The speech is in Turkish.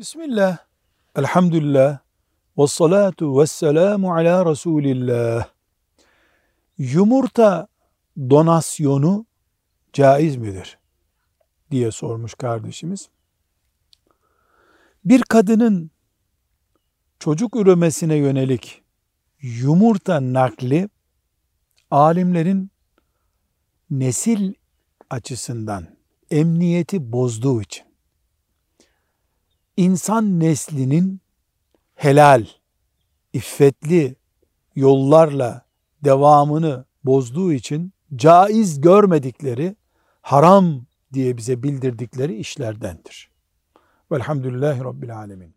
Bismillah, elhamdülillah, ve salatu ve selamu ala Resulillah. Yumurta donasyonu caiz midir? diye sormuş kardeşimiz. Bir kadının çocuk üremesine yönelik yumurta nakli alimlerin nesil açısından emniyeti bozduğu için insan neslinin helal, iffetli yollarla devamını bozduğu için caiz görmedikleri, haram diye bize bildirdikleri işlerdendir. Velhamdülillahi Rabbil Alemin.